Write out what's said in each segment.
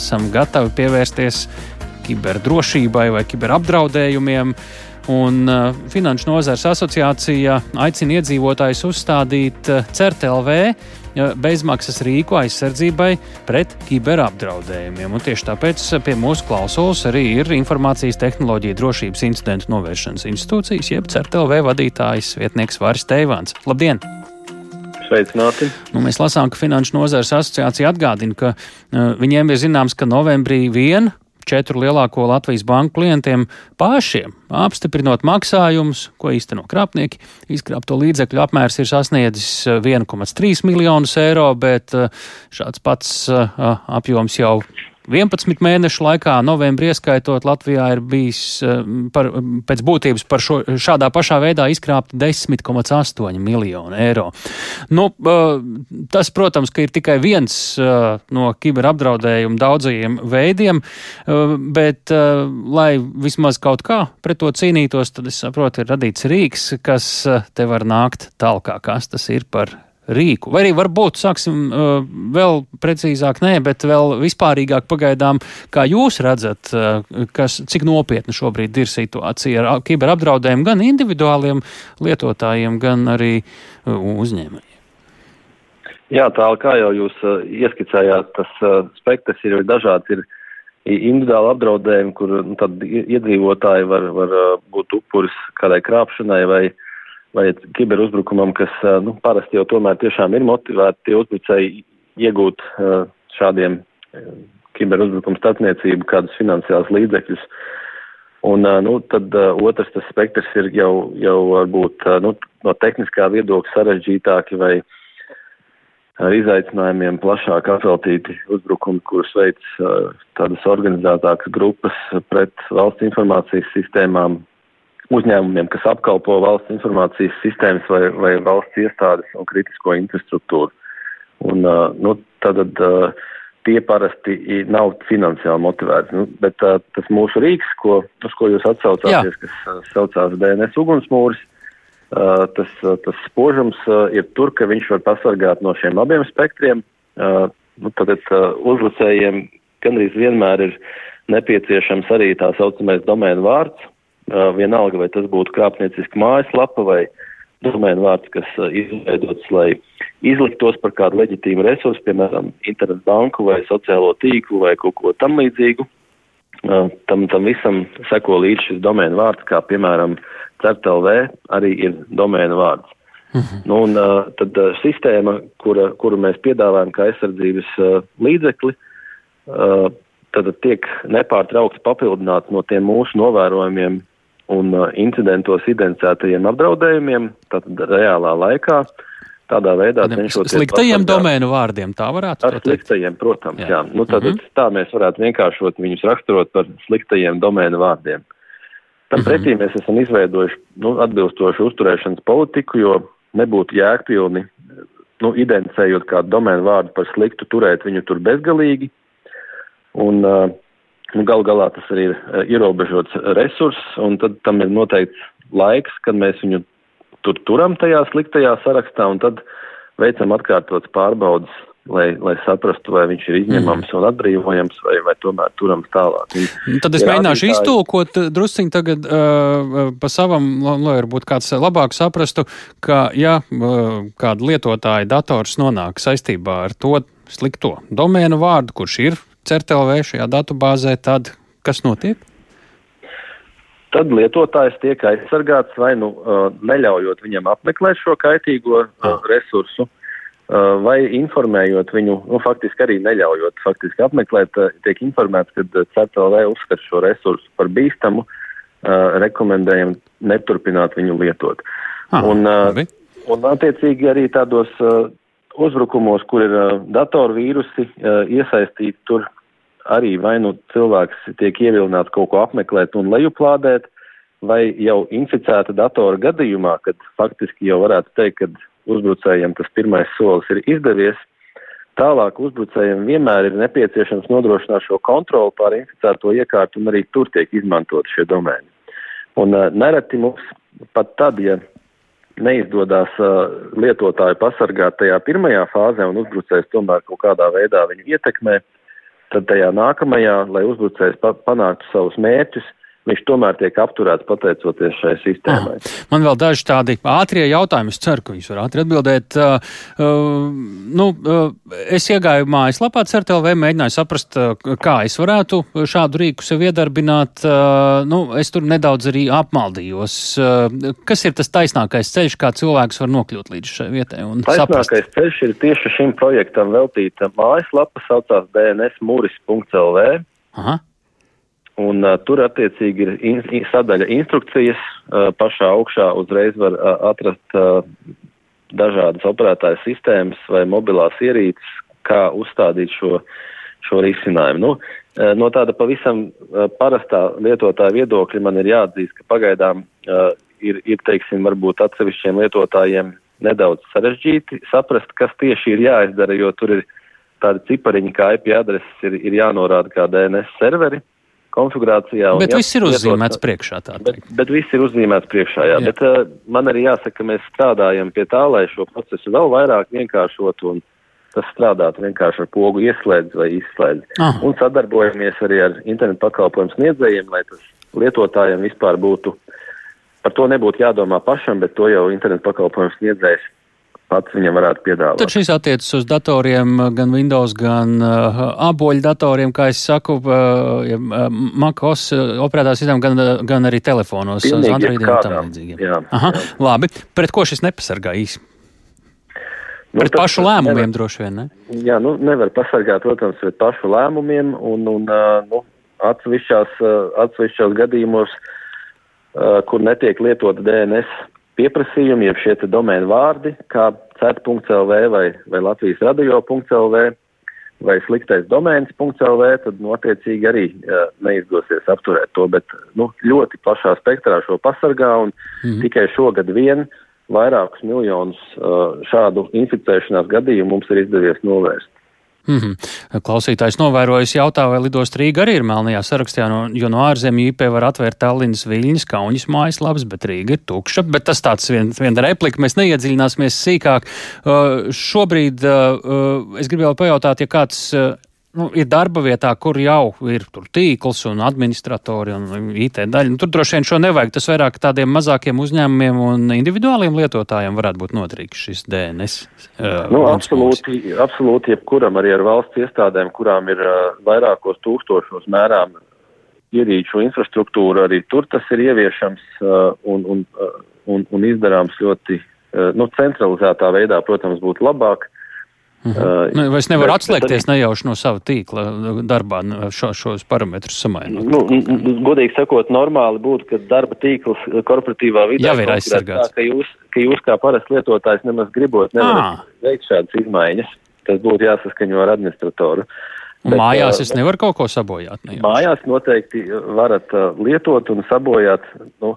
esam gatavi pievērsties kiberdrošībai vai kiberapdraudējumiem. Un uh, Finanšu nozares asociācija aicina iedzīvotājus uzstādīt uh, CERTLV uh, bezmaksas rīku aizsardzībai pret kiberapdraudējumiem. Un tieši tāpēc pie mūsu klausulas arī ir Informācijas tehnoloģija drošības incidentu novēršanas institūcijas, jeb CERTLV vadītājs vietnieks Vāris Teivāns. Labdien! Sveicināti. Nu, mēs lasām, ka Finanšu nozares asociācija atgādina, ka uh, viņiem ir zināms, ka novembrī vien četru lielāko Latvijas banku klientiem pašiem apstiprinot maksājumus, ko īsteno krāpnieki. Izkrāpto līdzekļu apmērs ir sasniedzis 1,3 miljonus eiro, bet šāds pats apjoms jau 11 mēnešu laikā, novembrī ieskaitot, Latvijā ir bijis eh, par, pēc būtības par šo, šādā pašā veidā izkrāpta 10,8 miljonu eiro. Nu, eh, tas, protams, ka ir tikai viens eh, no kiberapdraudējuma daudzajiem veidiem, bet, lai vismaz kaut kā pret to cīnītos, tad es saprotu, ir radīts rīks, kas te var nākt tālāk, kas tas ir par rīku? Vai arī varbūt sāksim uh, vēl precīzāk, nē, bet vēl vispārīgāk pagaidām, kā jūs redzat, uh, kas, cik nopietna šobrīd ir situācija ar kiberapdraudējumu gan individuāliem lietotājiem, gan arī uh, uzņēmējiem? Jā, tā kā jau jūs uh, ieskicējāt, tas uh, spektrs ir dažāds. Ir individuāli apdraudējumi, kur nu, iedzīvotāji var, var būt upuris kādai krāpšanai vai uh, vai kiberuzbrukumam, kas nu, parasti jau tomēr tiešām ir motivēti tie uzbrucēji iegūt šādiem kiberuzbrukumu starpniecību, kādus finansiālus līdzekļus. Un, nu, tad otrs tas spektrs ir jau, jau varbūt nu, no tehniskā viedokļa sarežģītāki vai ar izaicinājumiem plašāk atveltīti uzbrukumi, kurus veids tādas organizētākas grupas pret valsts informācijas sistēmām, uzņēmumiem, kas apkalpo valsts informācijas sistēmas vai, vai valsts iestādes un kritisko infrastruktūru. Un, uh, nu, tad, uh, tie parasti nav finansiāli motivēti. Nu, bet uh, tas mūsu rīks, ko, uz ko jūs atsaucāties, Jā. kas uh, saucās DNS ugunsmūris, uh, tas, uh, tas spožums uh, ir tur, ka viņš var pasargāt no šiem abiem spektriem. Uh, nu, tad uh, uzlicējiem gandrīz vienmēr ir nepieciešams arī tā saucamais domēnu vārds, vienalga, vai tas būtu krāpnieciska mājaslapa vai domēnu vārds, kas izveidots, lai izliktos par kādu leģitīmu resursu, piemēram, internetu banku vai sociālo tīklu vai kaut ko tam līdzīgu. Tam, tam visam seko līdz šis domēnu vārds, kā piemēram CERTLV arī ir domēnu vārds. Mhm. Nu, un tad sistēma, kura, kuru mēs piedāvājam kā aizsardzības līdzekli, tad tiek nepārtraukti papildināts no tiem mūsu novērojumiem un uh, incidentos identificētajiem apdraudējumiem, tātad reālā laikā. Tādā veidā cenšoties. Sliktajiem domēnu vārdiem tā varētu būt. Sliktajiem, protams, jā. jā. Nu, tad mm -hmm. tā mēs varētu vienkāršot viņus raksturot par sliktajiem domēnu vārdiem. Tam pretī mm -hmm. mēs esam izveidojuši nu, atbilstošu uzturēšanas politiku, jo nebūtu jēgpilni nu, identificējot kādu domēnu vārdu par sliktu, turēt viņu tur bezgalīgi. Un, uh, Nu, gal galā tas arī ir eh, ierobežots resurss, un tad tam ir noteikts laiks, kad mēs viņu tur turam tajā sliktajā sarakstā, un tad veicam atkārtotas pārbaudas, lai, lai saprastu, vai viņš ir izņemams mm. un atbrīvojams, vai, vai tomēr turams tālāk. Un, nu, tad es mēģināšu rādītāji... iztulkot eh, drusciņi tagad uh, pa savam, lai varbūt kāds labāk saprastu, ka, ja uh, kāda lietotāja dators nonāk saistībā ar to slikto domēnu vārdu, kurš ir CERTLV šajā datubāzē, tad kas notiek? Tad lietotājs tiek aizsargāts vai nu neļaujot viņam apmeklēt šo kaitīgo ah. resursu, vai informējot viņu, nu, faktiski arī neļaujot faktiski apmeklēt, tiek informēts, ka CERTLV uzskata šo resursu par bīstamu, rekomendējam neturpināt viņu lietot. Ah, un, labi. un attiecīgi arī tādos uzbrukumos, kur ir uh, datorvīrusi uh, iesaistīti, tur arī vai nu cilvēks tiek ievilināts kaut ko apmeklēt un lejuplādēt, vai jau inficēta datora gadījumā, kad faktiski jau varētu teikt, ka uzbrucējiem tas pirmais solis ir izdevies. Tālāk uzbrucējiem vienmēr ir nepieciešams nodrošināt šo kontroli pār inficēto iekārtu, un arī tur tiek izmantot šie domēni. Un uh, nereti mums pat tad, ja neizdodas uh, lietotāju pasargāt tajā pirmajā fāzē un uzbrucējs tomēr kaut kādā veidā viņu ietekmē, tad tajā nākamajā, lai uzbrucējs panāktu savus mērķus, viņš tomēr tiek apturēts pateicoties šai sistēmai. Ah, man vēl daži tādi ātrie jautājumi, es ceru, ka jūs varat ātri atbildēt. Uh, uh, nu, uh, es iegāju mājaslapā CERTLV, mēģināju saprast, uh, kā es varētu šādu rīku sev iedarbināt. Uh, nu, es tur nedaudz arī apmaldījos. Uh, kas ir tas taisnākais ceļš, kā cilvēks var nokļūt līdz šai vietai? Taisnākais saprast? ceļš ir tieši šim projektam veltīta mājaslapa, saucās dnsmuris.lv. Aha. Un uh, tur attiecīgi ir in, in, sadaļa instrukcijas. Uh, pašā augšā uzreiz var uh, atrast uh, dažādas operētāju sistēmas vai mobilās ierīces, kā uzstādīt šo, šo risinājumu. Nu, uh, no tāda pavisam uh, parastā lietotāja viedokļa man ir jāatzīst, ka pagaidām uh, ir, ir, teiksim, varbūt atsevišķiem lietotājiem nedaudz sarežģīti saprast, kas tieši ir jāizdara, jo tur ir tādi cipariņi, kā IP adreses ir, ir jānorāda kā DNS serveri. Konfigurācijā. Bet viss ir uzzīmēts lietot, priekšā. Bet, bet viss ir uzzīmēts priekšā, jā. jā. Bet uh, man arī jāsaka, ka mēs strādājam pie tā, lai šo procesu vēl vairāk vienkāršotu un tas strādātu vienkārši ar pogu ieslēdz vai izslēdz. Aha. Un sadarbojamies arī ar internetu pakalpojumu sniedzējiem, lai tas lietotājiem vispār būtu, par to nebūtu jādomā pašam, bet to jau internetu pakalpojumu sniedzējs pats viņam varētu piedāvāt. Tad šis attiecas uz datoriem, gan Windows, gan uh, aboļu datoriem, kā es saku, uh, uh MacOS uh, operētās sistēmām, gan, uh, gan arī telefonos, uz Androidiem un tam līdzīgiem. Jā, Aha, jā. Labi, pret ko šis nepasargā īsi? Nu, pret pašu lēmumiem nevar, droši vien, ne? Jā, nu nevar pasargāt, protams, pret pašu lēmumiem un, un uh, nu, atsevišķās, atsevišķās gadījumos, kur netiek lietota DNS pieprasījumi, jeb šie domēnu vārdi, kā cet.lv vai, vai Latvijas radio.lv vai sliktais domēns.lv, tad notiecīgi arī uh, neizdosies apturēt to, bet nu, ļoti plašā spektrā šo pasargā un mm. tikai šogad vien vairākus miljonus uh, šādu inficēšanās gadījumu mums ir izdevies novērst. Mm -hmm. Klausītājs novērojis jautā, vai lidost Rīga arī ir melnajā sarakstā, no, jo no ārzemju IP var atvērt Tallinas, Viļņas, Kauņas mājaslapas, bet Rīga ir tukša. Bet tas tāds viens vien replika, mēs neiedziļināsimies sīkāk. Uh, šobrīd uh, uh, es gribēju pajautāt, ja kāds uh, nu, ir darba vietā, kur jau ir tīkls un administratori un IT daļa. Nu, tur droši vien šo nevajag. Tas vairāk tādiem mazākiem uzņēmumiem un individuāliem lietotājiem varētu būt noderīgs šis DNS. Uh, nu, absolūti, absolūti, jebkuram arī ar valsts iestādēm, kurām ir uh, vairākos tūkstošos mērām ierīču infrastruktūra, arī tur tas ir ieviešams uh, un, un, uh, un, un izdarāms ļoti uh, nu, centralizētā veidā, protams, būtu labāk. Uh, -huh. uh, nu, vai es nevaru atslēgties arī, nejauši no sava tīkla darbā šo, šos parametrus samainot? Nu, godīgi sakot, normāli būtu, ka darba tīkls korporatīvā vidē jau ir aizsargāts. Tā, ka, jūs, ka jūs kā parasts lietotājs nemaz gribot nevarat veikt šādas izmaiņas. Tas būtu jāsaskaņo ar administratoru. Bet, mājās es nevaru kaut ko sabojāt. Nejauši. Mājās noteikti varat lietot un sabojāt. Nu,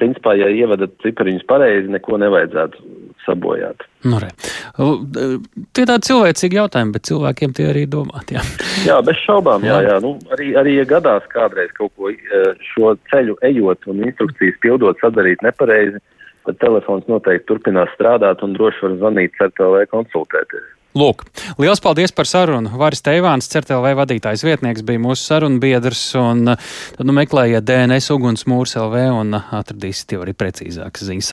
principā, ja ievadat cipariņus pareizi, neko nevajadzētu sabojāt. Nu, re. Tie tādi cilvēcīgi jautājumi, bet cilvēkiem tie arī domāti. Jā, jā bez šaubām. Jā. Jā. Nu, arī, arī, ja gadās kādreiz kaut ko e, šo ceļu ejot un instrukcijas pildot sadarīt nepareizi, tad telefons noteikti turpinās strādāt un droši var zvanīt CERTLV konsultēties. Lūk, liels paldies par sarunu. Varis Teivāns, CERTLV vadītājs vietnieks, bija mūsu sarunu biedrs, un tad nu meklējiet DNS ugunsmūrs LV un atradīsiet jau arī precīzākas ziņas.